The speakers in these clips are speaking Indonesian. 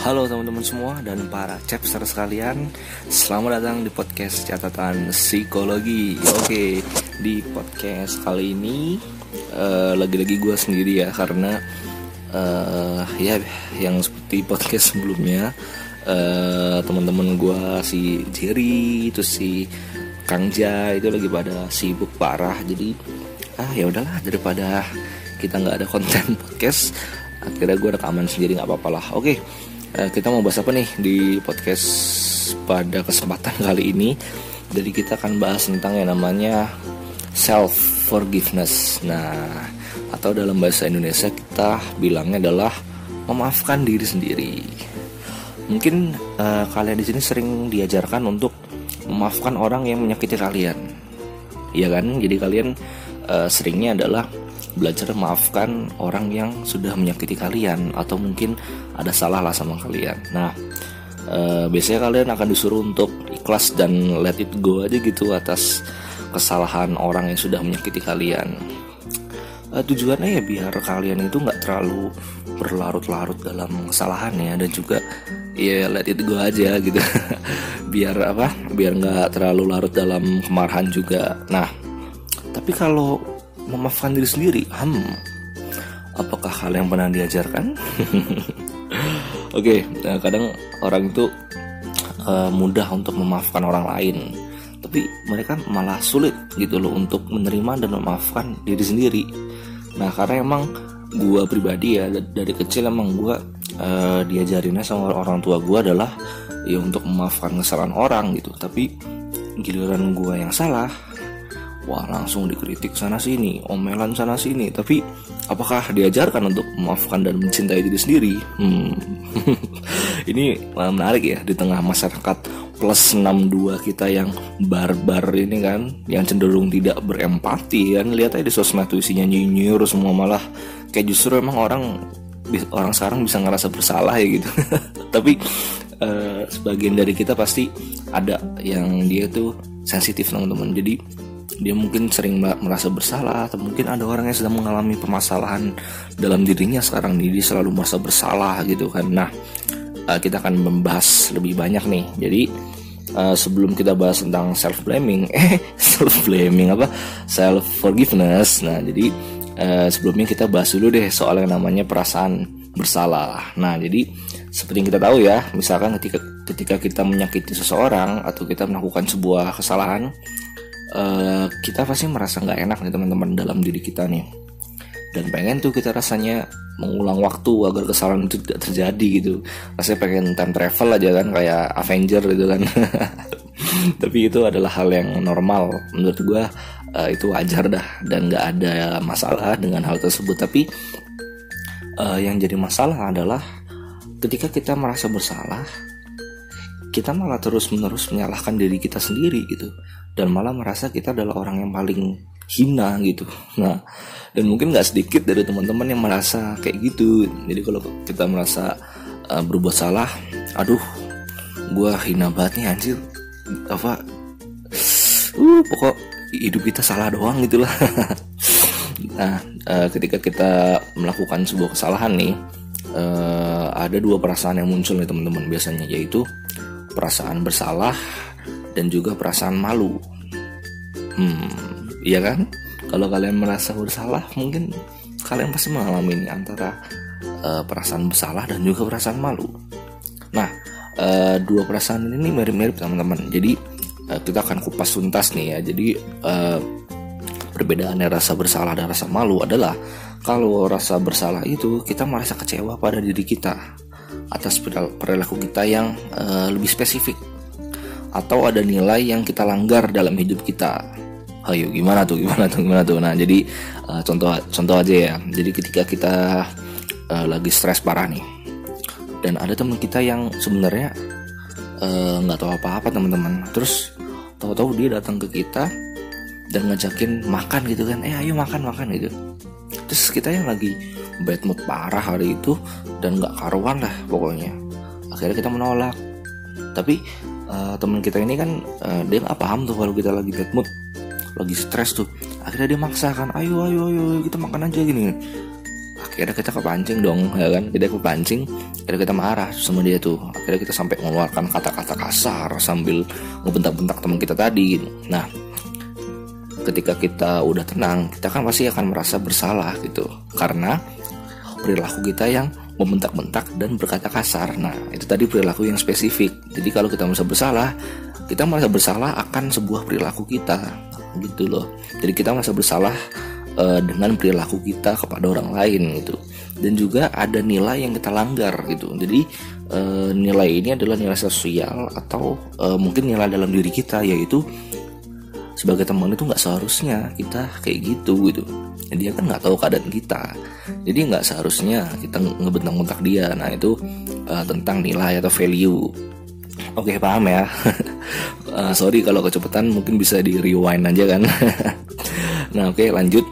Halo teman-teman semua dan para chapster sekalian Selamat datang di podcast catatan psikologi. Oke, di podcast kali ini uh, Lagi-lagi gue sendiri ya Karena uh, ya yang seperti podcast sebelumnya uh, Teman-teman gue si Jerry itu si Kang Ja itu lagi pada sibuk parah. Jadi ah ya udahlah daripada kita nggak ada konten podcast akhirnya gue rekaman sendiri nggak apa-apa lah. Oke Eh, kita mau bahas apa nih di podcast pada kesempatan kali ini? Jadi kita akan bahas tentang yang namanya self forgiveness nah atau dalam bahasa Indonesia kita bilangnya adalah memaafkan diri sendiri. Mungkin uh, kalian di sini sering diajarkan untuk memaafkan orang yang menyakiti kalian. Ya kan? Jadi kalian uh, seringnya adalah belajar memaafkan orang yang sudah menyakiti kalian atau mungkin ada salah lah sama kalian. Nah, e, biasanya kalian akan disuruh untuk ikhlas dan let it go aja gitu atas kesalahan orang yang sudah menyakiti kalian. E, tujuannya ya biar kalian itu nggak terlalu berlarut-larut dalam kesalahannya dan juga ya let it go aja gitu. biar apa? Biar nggak terlalu larut dalam kemarahan juga. Nah, tapi kalau memaafkan diri sendiri. Hmm, apakah hal yang pernah diajarkan? Oke, okay, nah kadang orang itu uh, mudah untuk memaafkan orang lain, tapi mereka malah sulit gitu loh untuk menerima dan memaafkan diri sendiri. Nah, karena emang gue pribadi ya dari kecil emang gue uh, diajarinnya sama orang tua gue adalah ya untuk memaafkan kesalahan orang gitu. Tapi giliran gue yang salah, wah langsung dikritik sana sini, omelan sana sini. Tapi apakah diajarkan untuk memaafkan dan mencintai diri sendiri? Hmm. ini menarik ya di tengah masyarakat plus 62 kita yang barbar ini kan, yang cenderung tidak berempati kan. Lihat aja di sosmed tuh isinya nyinyir semua malah kayak justru emang orang orang sekarang bisa ngerasa bersalah ya gitu. Tapi uh, sebagian dari kita pasti ada yang dia tuh sensitif teman-teman. Jadi dia mungkin sering merasa bersalah atau mungkin ada orang yang sedang mengalami permasalahan dalam dirinya sekarang nih. Dia selalu merasa bersalah gitu kan. Nah uh, kita akan membahas lebih banyak nih. Jadi uh, sebelum kita bahas tentang self blaming eh self blaming apa? Self forgiveness nah jadi uh, sebelumnya kita bahas dulu deh soal yang namanya perasaan bersalah. Nah jadi seperti yang kita tahu ya misalkan ketika ketika kita menyakiti seseorang atau kita melakukan sebuah kesalahan uh, kita pasti merasa nggak enak nih teman-teman dalam diri kita nih. Dan pengen tuh kita rasanya mengulang waktu agar kesalahan itu tidak terjadi gitu. Rasanya pengen time travel aja kan kayak Avenger gitu kan. Tapi itu adalah hal yang normal. Menurut gue uh, itu wajar dah. Dan nggak ada masalah dengan hal tersebut. Tapi uh, yang jadi masalah adalah ketika kita merasa bersalah kita malah terus menerus menyalahkan diri kita sendiri gitu dan malah merasa kita adalah orang yang paling hina gitu. Nah dan mungkin nggak sedikit dari teman-teman yang merasa kayak gitu. Jadi kalau kita merasa uh, berbuat salah aduh gue hina banget nih anjir. Apa? Uh pokok hidup kita salah doang gitulah. Nah uh, ketika kita melakukan sebuah kesalahan nih uh, ada dua perasaan yang muncul nih teman-teman biasanya yaitu perasaan bersalah dan juga perasaan malu. Hmm, iya kan? Kalau kalian merasa bersalah, mungkin kalian pasti mengalami ini antara uh, perasaan bersalah dan juga perasaan malu. Nah, uh, dua perasaan ini mirip-mirip teman-teman. Jadi uh, kita akan kupas tuntas nih ya. Jadi uh, perbedaannya rasa bersalah dan rasa malu adalah kalau rasa bersalah itu kita merasa kecewa pada diri kita atas perilaku kita yang uh, lebih spesifik atau ada nilai yang kita langgar dalam hidup kita. Ayo gimana tuh gimana tuh gimana tuh. Nah jadi uh, contoh contoh aja ya. Jadi ketika kita uh, lagi stres parah nih dan ada teman kita yang sebenarnya nggak uh, tahu apa-apa teman-teman. Terus tahu-tahu dia datang ke kita dan ngajakin makan gitu kan. Eh ayo makan makan gitu. Terus kita yang lagi bad mood parah hari itu dan nggak karuan lah pokoknya akhirnya kita menolak tapi uh, teman kita ini kan uh, dia nggak paham tuh kalau kita lagi bad mood lagi stres tuh. Akhirnya dia maksa kan ayo ayo ayo kita makan aja gini akhirnya kita kepancing dong ya kan? Kita kepancing akhirnya kita marah sama dia tuh. Akhirnya kita sampai mengeluarkan kata-kata kasar sambil ngebentak-bentak teman kita tadi gitu. nah ketika kita udah tenang kita kan pasti akan merasa bersalah gitu. Karena perilaku kita yang membentak-bentak dan berkata kasar. Nah, itu tadi perilaku yang spesifik. Jadi kalau kita merasa bersalah, kita merasa bersalah akan sebuah perilaku kita, gitu loh. Jadi kita merasa bersalah uh, dengan perilaku kita kepada orang lain gitu. Dan juga ada nilai yang kita langgar gitu. Jadi uh, nilai ini adalah nilai sosial atau uh, mungkin nilai dalam diri kita yaitu sebagai teman itu nggak seharusnya kita kayak gitu gitu. Dia kan nggak tahu keadaan kita. Jadi nggak seharusnya kita ngebentang-bentak dia. Nah itu uh, tentang nilai atau value. Oke paham ya? Uh, sorry kalau kecepatan mungkin bisa di rewind aja kan? Nah oke lanjut.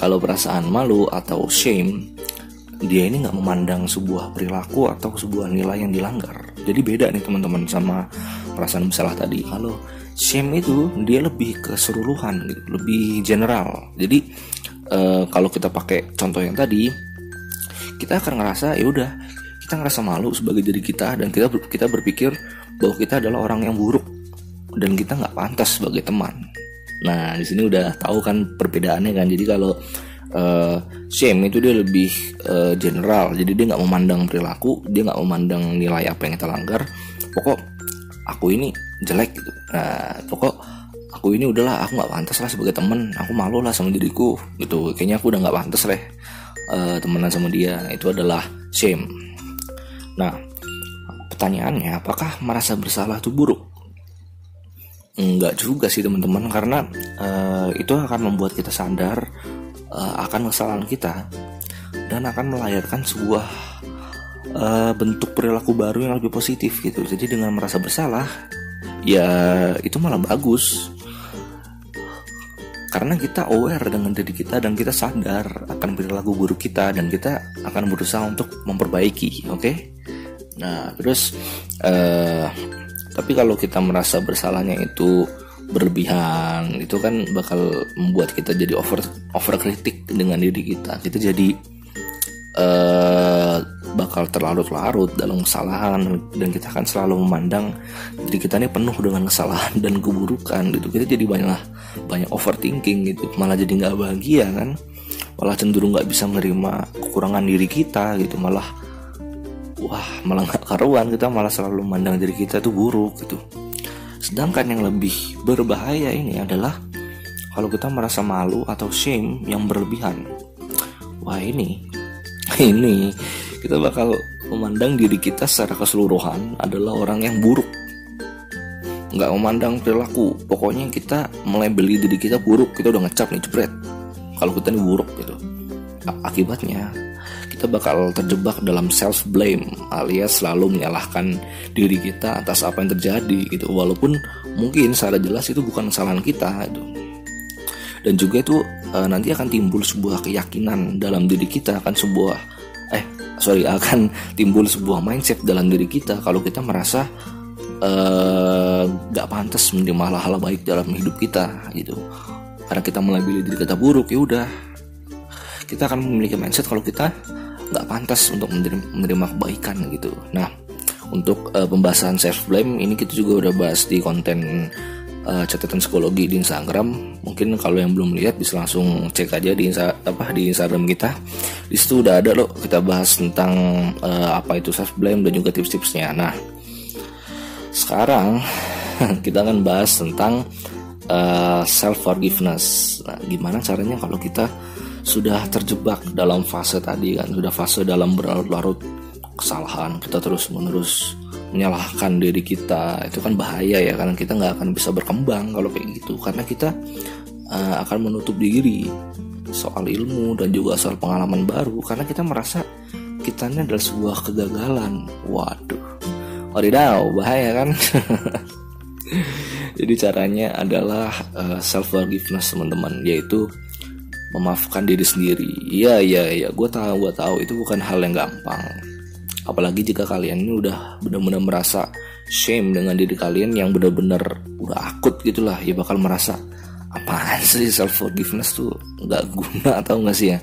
Kalau perasaan malu atau shame dia ini nggak memandang sebuah perilaku atau sebuah nilai yang dilanggar. Jadi beda nih teman-teman sama perasaan bersalah tadi. Kalau shame itu dia lebih keseluruhan gitu, lebih general. Jadi uh, kalau kita pakai contoh yang tadi, kita akan ngerasa ya udah kita ngerasa malu sebagai diri kita dan kita kita berpikir bahwa kita adalah orang yang buruk dan kita nggak pantas sebagai teman. Nah di sini udah tahu kan perbedaannya kan. Jadi kalau uh, shame itu dia lebih uh, general. Jadi dia nggak memandang perilaku, dia nggak memandang nilai apa yang kita langgar. Pokok aku ini jelek gitu. Nah pokok aku ini udahlah aku nggak pantas lah sebagai temen. Aku malu lah sama diriku gitu. Kayaknya aku udah nggak pantas lah uh, temenan sama dia. Itu adalah shame. Nah pertanyaannya apakah merasa bersalah itu buruk? Enggak juga sih teman-teman. Karena uh, itu akan membuat kita sadar uh, akan kesalahan kita dan akan melahirkan sebuah uh, bentuk perilaku baru yang lebih positif gitu. Jadi dengan merasa bersalah, ya itu malah bagus. Karena kita aware dengan diri kita dan kita sadar akan perilaku buruk kita dan kita akan berusaha untuk memperbaiki, oke? Okay? Nah, terus uh, tapi kalau kita merasa bersalahnya itu berlebihan, itu kan bakal membuat kita jadi over overkritik dengan diri kita. Kita jadi uh, bakal terlarut-larut dalam kesalahan dan kita akan selalu memandang diri kita ini penuh dengan kesalahan dan keburukan gitu. Kita jadi banyak banyak overthinking gitu. Malah jadi nggak bahagia kan? Malah cenderung nggak bisa menerima kekurangan diri kita gitu. Malah wah malah nggak karuan kita malah selalu memandang diri kita itu buruk gitu. Sedangkan yang lebih berbahaya ini adalah kalau kita merasa malu atau shame yang berlebihan. Wah ini ini kita bakal memandang diri kita secara keseluruhan adalah orang yang buruk. Nggak memandang perilaku. Pokoknya kita melebeli diri kita buruk. Kita udah ngecap nih jebret. Kalau kita ini buruk gitu. Akibatnya kita bakal terjebak dalam self blame alias selalu menyalahkan diri kita atas apa yang terjadi gitu. Walaupun mungkin secara jelas itu bukan kesalahan kita itu dan juga itu e, nanti akan timbul sebuah keyakinan dalam diri kita akan sebuah eh sorry akan timbul sebuah mindset dalam diri kita kalau kita merasa uh, gak pantas menerima hal-hal baik dalam hidup kita gitu. Karena kita melabeli diri kita buruk ya udah. Kita akan memiliki mindset kalau kita nggak pantas untuk menerima, menerima kebaikan gitu. Nah untuk uh, pembahasan self blame ini kita juga udah bahas di konten uh, catatan psikologi di Instagram. Mungkin kalau yang belum lihat bisa langsung cek aja di insta, apa di Instagram kita. Di situ udah ada loh kita bahas tentang uh, apa itu self blame dan juga tips-tipsnya. Nah, sekarang kita akan bahas tentang uh, eh, self forgiveness. Nah, gimana caranya kalau kita sudah terjebak dalam fase tadi kan, sudah fase dalam berlarut-larut kesalahan, kita terus menerus menyalahkan diri kita itu kan bahaya ya karena kita nggak akan bisa berkembang kalau kayak gitu. Karena kita uh, akan menutup diri soal ilmu dan juga soal pengalaman baru karena kita merasa kita ini adalah sebuah kegagalan. Waduh wadidaw bahaya kan? Jadi caranya adalah uh, eh, self forgiveness teman-teman yaitu memaafkan diri sendiri. Iya iya iya gue tahu gue tahu. Itu bukan hal yang gampang apalagi jika kalian ini udah benar-benar merasa shame dengan diri kalian yang benar-benar udah akut gitulah ya bakal merasa apaan sih self forgiveness tuh? Nggak guna atau nggak sih ya?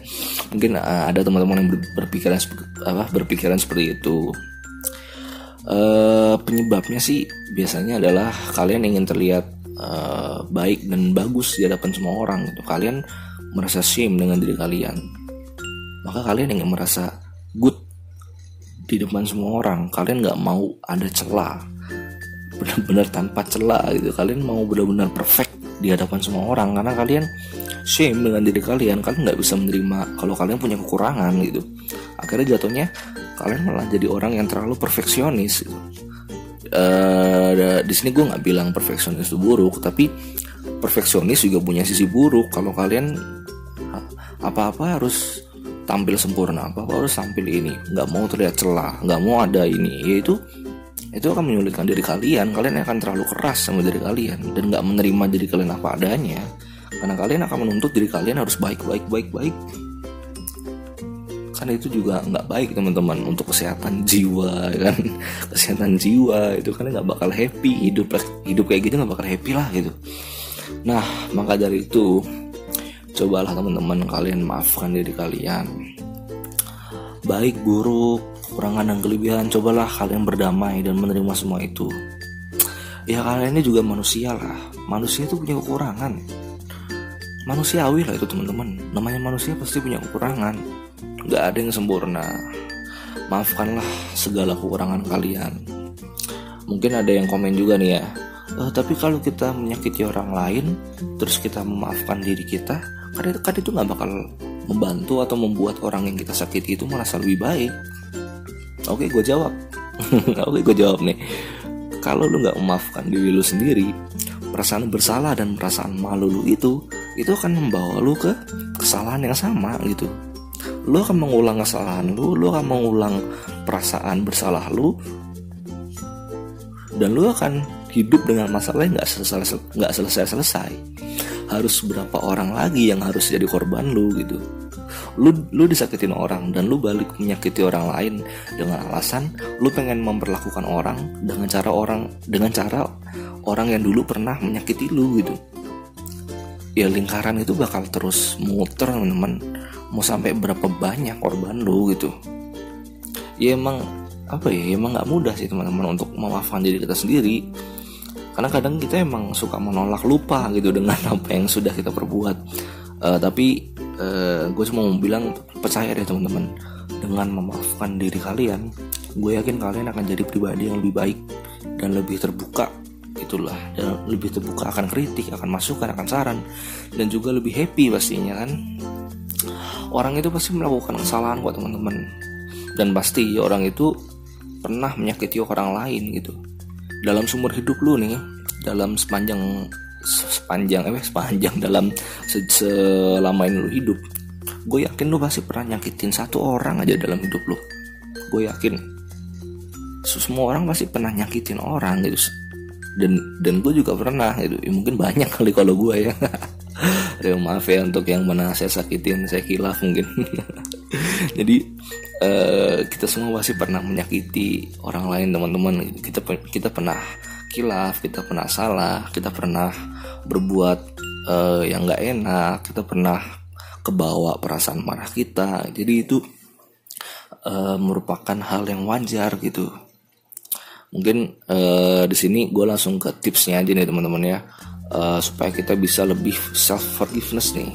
Mungkin uh, ada teman-teman yang berpikiran apa berpikiran seperti itu. Uh, penyebabnya sih biasanya adalah kalian ingin terlihat uh, baik dan bagus di hadapan semua orang gitu. Kalian merasa shame dengan diri kalian. Maka kalian ingin merasa good di depan semua orang. Kalian nggak mau ada celah. Benar-benar tanpa celah gitu. Kalian mau benar-benar perfect di hadapan semua orang. Karena kalian shame dengan diri kalian. Kalian nggak bisa menerima kalau kalian punya kekurangan gitu. Akhirnya jatuhnya kalian malah jadi orang yang terlalu perfeksionis gitu. Uh, di sini gue nggak bilang perfeksionis itu buruk tapi perfeksionis juga punya sisi buruk. Kalau kalian apa-apa harus tampil sempurna apa-apa harus tampil ini. Nggak mau terlihat celah nggak mau ada ini. Yaitu itu akan menyulitkan diri kalian. Kalian akan terlalu keras sama diri kalian dan nggak menerima diri kalian apa adanya. Karena kalian akan menuntut diri kalian harus baik baik baik baik. Karena itu juga nggak baik teman-teman untuk kesehatan jiwa kan? Kesehatan jiwa itu kan nggak bakal happy. Hidup hidup kayak gitu nggak bakal happy lah gitu. Nah maka dari itu cobalah teman-teman kalian maafkan diri kalian. Baik buruk kekurangan dan kelebihan cobalah kalian berdamai dan menerima semua itu. Ya kalian ini juga manusia lah. Manusia itu punya kekurangan. Manusiawi lah itu teman-teman. Namanya manusia pasti punya kekurangan. Gak ada yang sempurna. Maafkanlah segala kekurangan kalian. Mungkin ada yang komen juga nih ya. E, tapi kalau kita menyakiti orang lain terus kita memaafkan diri kita kan itu, itu nggak bakal membantu atau membuat orang yang kita sakiti itu merasa lebih baik Oke, gue jawab. Oke, gue jawab nih. Kalau lu nggak memaafkan diri lu sendiri, perasaan bersalah dan perasaan malu lu itu, itu akan membawa lu ke kesalahan yang sama gitu. Lu akan mengulang kesalahan lu, lu akan mengulang perasaan bersalah lu, dan lu akan hidup dengan masalah yang nggak nggak selesai selesai. Harus berapa orang lagi yang harus jadi korban lu gitu. Lu lu disakitin orang dan lu balik menyakiti orang lain dengan alasan lu pengen memperlakukan orang dengan cara orang dengan cara orang yang dulu pernah menyakiti lu gitu. Ya lingkaran itu bakal terus muter teman-teman. Mau sampai berapa banyak korban lu gitu. Ya emang apa ya emang nggak mudah sih teman-teman untuk memaafkan diri kita sendiri karena kadang kita emang suka menolak lupa gitu dengan apa yang sudah kita perbuat. Uh, tapi uh, gue cuma mau bilang percaya deh teman-teman. Dengan memaafkan diri kalian gue yakin kalian akan jadi pribadi yang lebih baik dan lebih terbuka. Itulah dan lebih terbuka akan kritik akan masukan akan saran dan juga lebih happy pastinya kan? Orang itu pasti melakukan kesalahan kok teman-teman. Dan pasti orang itu pernah menyakiti orang lain gitu dalam sumber hidup lu nih dalam sepanjang sepanjang eh sepanjang dalam se selama ini lu hidup gue yakin lu pasti pernah nyakitin satu orang aja dalam hidup lu. Gue yakin. Semua orang pasti pernah nyakitin orang gitu. Dan dan gue juga pernah gitu. Ya, mungkin banyak kali kalau gue ya. Aduh, maaf ya untuk yang mana saya sakitin saya kilaf mungkin jadi uh, kita semua pasti pernah menyakiti orang lain teman-teman. Kita kita pernah kilaf kita pernah salah kita pernah berbuat uh, yang nggak enak kita pernah kebawa perasaan marah kita. Jadi itu uh, merupakan hal yang wajar gitu. Mungkin uh, di sini gue langsung ke tipsnya aja nih teman-teman ya. Uh, supaya kita bisa lebih self forgiveness nih.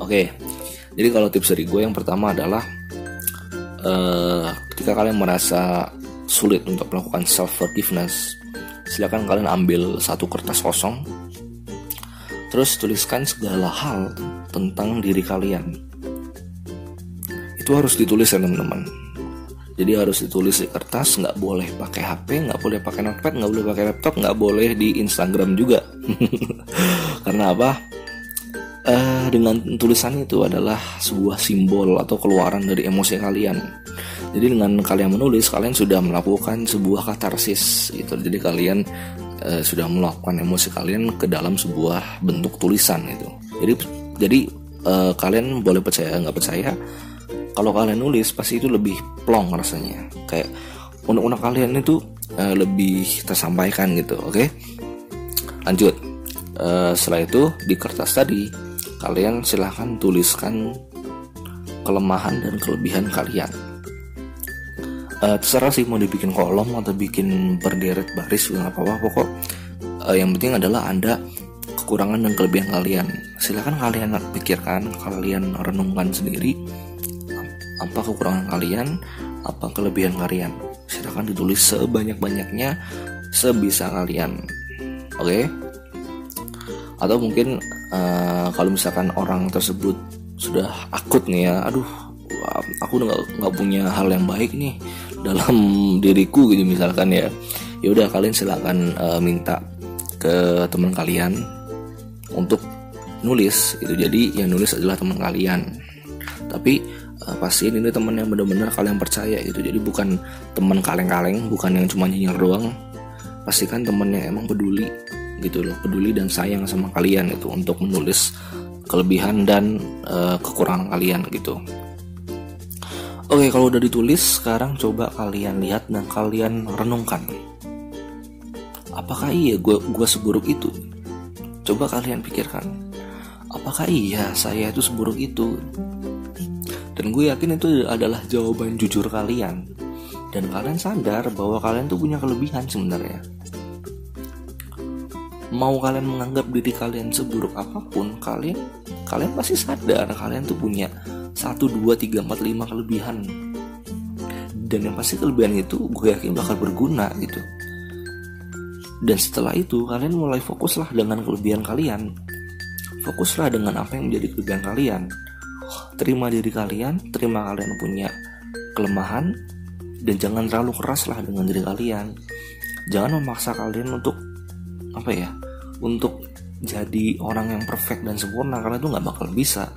Oke. okay. Jadi kalau tips dari gue yang pertama adalah uh, ketika kalian merasa sulit untuk melakukan self forgiveness silakan kalian ambil satu kertas kosong terus tuliskan segala hal tentang diri kalian. Itu harus ditulis ya teman-teman. Jadi harus ditulis di kertas nggak boleh pakai HP nggak boleh pakai notepad nggak boleh pakai laptop nggak boleh di Instagram juga. Karena apa uh, dengan tulisan itu adalah sebuah simbol atau keluaran dari emosi kalian jadi dengan kalian menulis, kalian sudah melakukan sebuah katarsis gitu. Jadi kalian e, sudah melakukan emosi kalian ke dalam sebuah bentuk tulisan itu. Jadi jadi e, kalian boleh percaya nggak percaya, kalau kalian nulis pasti itu lebih plong rasanya. Kayak unek-unek kalian itu e, lebih tersampaikan gitu. Oke, lanjut. uh, setelah itu di kertas tadi kalian silahkan tuliskan kelemahan dan kelebihan kalian. Uh, terserah sih mau dibikin kolom atau bikin berderet baris nggak apa-apa. Pokok uh, yang penting adalah anda kekurangan dan kelebihan kalian. Silahkan kalian pikirkan kalian renungkan sendiri apa kekurangan kalian apa kelebihan kalian. Silahkan ditulis sebanyak-banyaknya sebisa kalian. Oke? Okay? atau mungkin uh, kalau misalkan orang tersebut sudah akut nih ya aduh aku udah nggak punya hal yang baik nih dalam diriku gitu misalkan ya. Ya udah kalian silakan uh, minta ke teman kalian untuk nulis itu jadi yang nulis adalah teman kalian. Tapi uh, pastiin ini teman yang benar-benar kalian percaya gitu. Jadi bukan teman kaleng-kaleng bukan yang cuma nyinyir doang. Pastikan temennya emang peduli gitu loh peduli dan sayang sama kalian itu untuk menulis kelebihan dan uh, kekurangan kalian gitu. Oke kalau udah ditulis sekarang coba kalian lihat dan kalian renungkan. Apakah iya gue gua seburuk itu? Coba kalian pikirkan. Apakah iya saya itu seburuk itu? Dan gue yakin itu adalah jawaban jujur kalian. Dan kalian sadar bahwa kalian tuh punya kelebihan sebenarnya mau kalian menganggap diri kalian seburuk apa pun kalian kalian pasti sadar kalian tuh punya satu dua tiga empat lima kelebihan. Dan yang pasti kelebihan itu gue yakin bakal berguna gitu. Dan setelah itu kalian mulai fokuslah dengan kelebihan kalian. Fokuslah dengan apa yang menjadi kelebihan kalian. Terima diri kalian terima kalian punya kelemahan dan jangan terlalu keras lah dengan diri kalian. Jangan memaksa kalian untuk apa ya untuk jadi orang yang perfect dan sempurna kalian tuh nggak bakal bisa.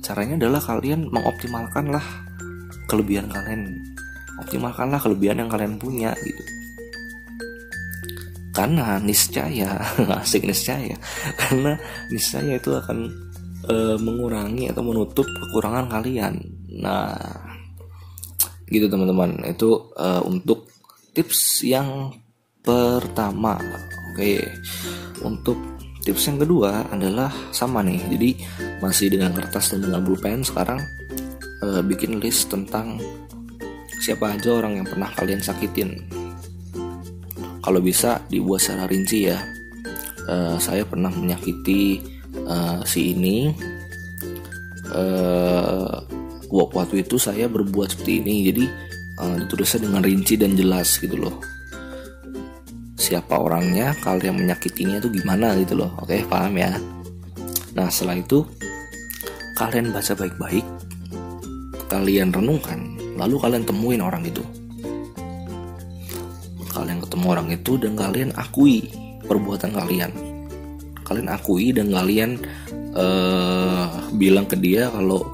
Caranya adalah kalian mengoptimalkan lah kelebihan kalian. Optimalkanlah kelebihan yang kalian punya gitu. Karena niscaya asik niscaya. Karena niscaya itu akan e, mengurangi atau menutup kekurangan kalian. Nah gitu teman-teman. Itu e, untuk tips yang pertama oke untuk tips yang kedua adalah sama nih. Jadi masih dengan kertas dan dengan pulpen sekarang uh, bikin list tentang siapa aja orang yang pernah kalian sakitin. Kalau bisa dibuat secara rinci ya. Uh, saya pernah menyakiti uh, si ini. Uh, waktu itu saya berbuat seperti ini jadi uh, ditulisnya dengan rinci dan jelas gitu loh siapa orangnya kalian menyakitinya itu gimana gitu loh. Oke paham ya? Nah setelah itu kalian baca baik-baik kalian renungkan lalu kalian temuin orang itu. Kalian ketemu orang itu dan kalian akui perbuatan kalian. Kalian akui dan kalian uh, bilang ke dia kalau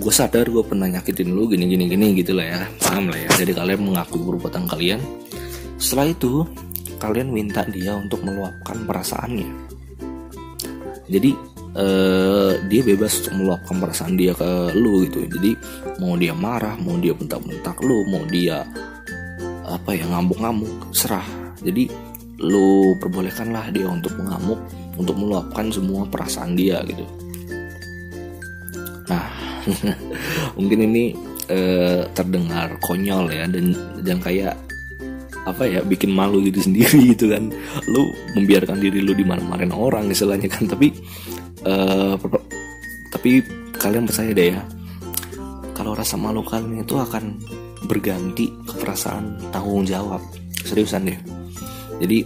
gue sadar gue pernah nyakitin lu gini gini gini gitu lah ya. Paham lah ya? Jadi kalian mengakui perbuatan kalian. Setelah itu kalian minta dia untuk meluapkan perasaannya. Jadi uh, dia bebas untuk meluapkan perasaan dia ke lu gitu. Jadi mau dia marah mau dia bentak-bentak lu mau dia apa ya ngamuk-ngamuk serah. Jadi lu perbolehkanlah dia untuk mengamuk untuk meluapkan semua perasaan dia gitu. Nah mungkin ini uh, terdengar konyol ya dan dan kayak apa ya bikin malu gitu sendiri gitu kan. Lu membiarkan diri lu dimarah-marahin orang istilahnya kan. Tapi uh, tapi kalian percaya deh ya kalau rasa malu kalian itu akan berganti ke perasaan tanggung jawab. Seriusan deh. Jadi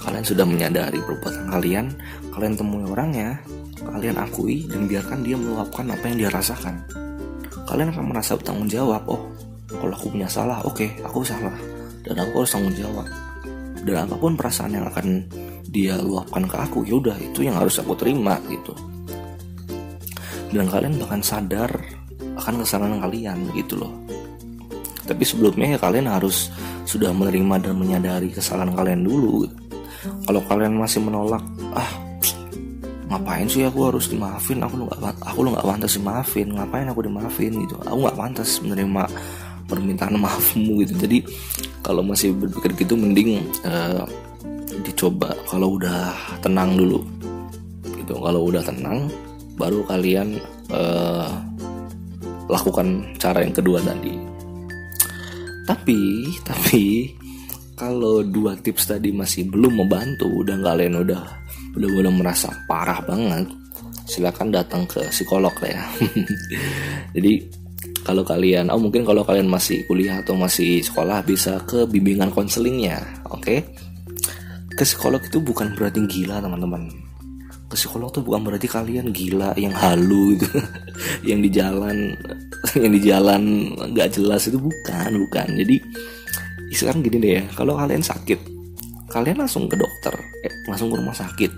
kalian sudah menyadari perbuatan kalian kalian temui orangnya kalian akui dan biarkan dia meluapkan apa yang dia rasakan. Kalian akan merasa bertanggung jawab oh kalau aku punya salah oke okay, aku salah dan aku harus tanggung jawab. Dan apa pun perasaan yang akan dia luapkan ke aku ya udah itu yang harus aku terima gitu. Dan kalian bahkan sadar akan kesalahan kalian gitu loh. Tapi sebelumnya ya kalian harus sudah menerima dan menyadari kesalahan kalian dulu. Kalau kalian masih menolak ah ngapain sih aku harus dimaafin? Aku nggak aku nggak pantas dimaafin. Ngapain aku dimaafin? Gitu. Aku nggak pantas menerima permintaan maafmu gitu. Jadi kalau masih berpikir gitu mending uh, dicoba kalau udah tenang dulu gitu. Kalau udah tenang baru kalian uh, lakukan cara yang kedua tadi. Tapi tapi kalau dua tips tadi masih belum membantu udah kalian udah udah udah merasa parah banget silakan datang ke psikolog lah ya. Jadi kalau kalian oh mungkin kalau kalian masih kuliah atau masih sekolah bisa ke bimbingan konselingnya oke? Okay? ke psikolog itu bukan berarti gila teman-teman. Ke psikolog tuh bukan berarti kalian gila yang halu gitu yang di jalan yang di jalan nggak jelas itu bukan bukan. Jadi sekarang gini deh ya kalau kalian sakit kalian langsung ke dokter eh, langsung ke rumah sakit.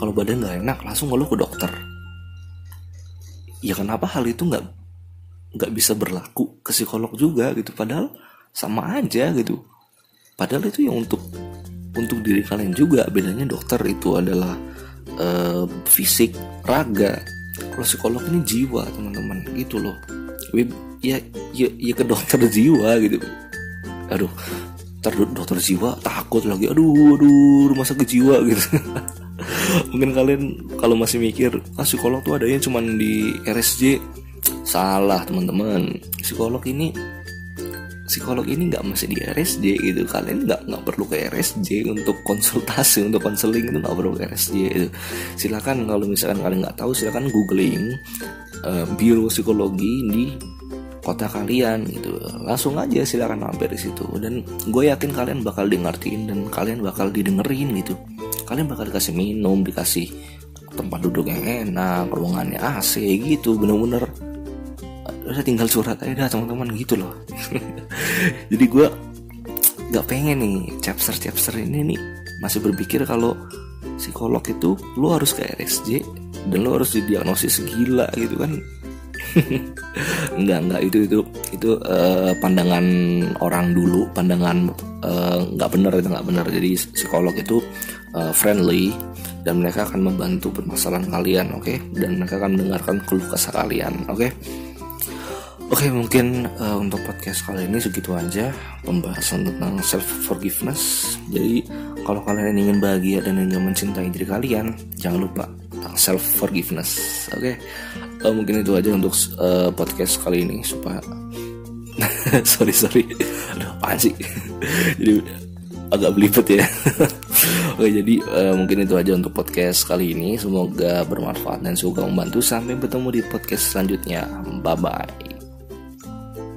Kalau badan nggak enak langsung ngeluh ke dokter. Ya kenapa hal itu nggak nggak bisa berlaku ke psikolog juga gitu. Padahal sama aja gitu. Padahal itu yang untuk untuk diri kalian juga. Bedanya dokter itu adalah uh, fisik raga. Kalau psikolog ini jiwa teman-teman. Gitu loh. Ya ya ya ke dokter jiwa gitu. Aduh ter dokter jiwa takut lagi. Aduh aduh rumah sakit jiwa gitu. Mungkin kalian kalau masih mikir ah psikolog tuh adanya cuma di RSJ salah teman-teman. Psikolog ini psikolog ini nggak masih di RSJ gitu. Kalian nggak nggak perlu ke RSJ untuk konsultasi untuk konseling itu nggak perlu ke RSJ itu silakan kalau misalkan kalian nggak tahu silakan googling uh, biro psikologi di kota kalian gitu. Langsung aja silakan mampir di situ. Dan gue yakin kalian bakal di dan kalian bakal didengerin gitu. Kalian bakal dikasih minum dikasih tempat duduk yang enak ruangannya AC gitu bener-bener udah tinggal surat aja dah teman-teman gitu loh jadi gue nggak pengen nih chapter chapter ini nih masih berpikir kalau psikolog itu lo harus ke RSJ dan lo harus didiagnosis gila gitu kan enggak enggak itu itu itu uh, pandangan orang dulu pandangan uh, nggak benar itu nggak benar jadi psikolog itu uh, friendly dan mereka akan membantu permasalahan kalian oke okay? dan mereka akan mendengarkan keluh kesah kalian oke okay? Oke mungkin uh, untuk podcast kali ini segitu aja pembahasan tentang self forgiveness. Jadi kalau kalian ingin bahagia dan ingin mencintai diri kalian, jangan lupa tentang self forgiveness. Oke, okay? uh, mungkin itu aja untuk uh, podcast kali ini supaya sorry sorry, aduh apaan sih? Jadi agak belibet ya. Oke jadi uh, mungkin itu aja untuk podcast kali ini. Semoga bermanfaat dan semoga membantu. Sampai bertemu di podcast selanjutnya. Bye bye.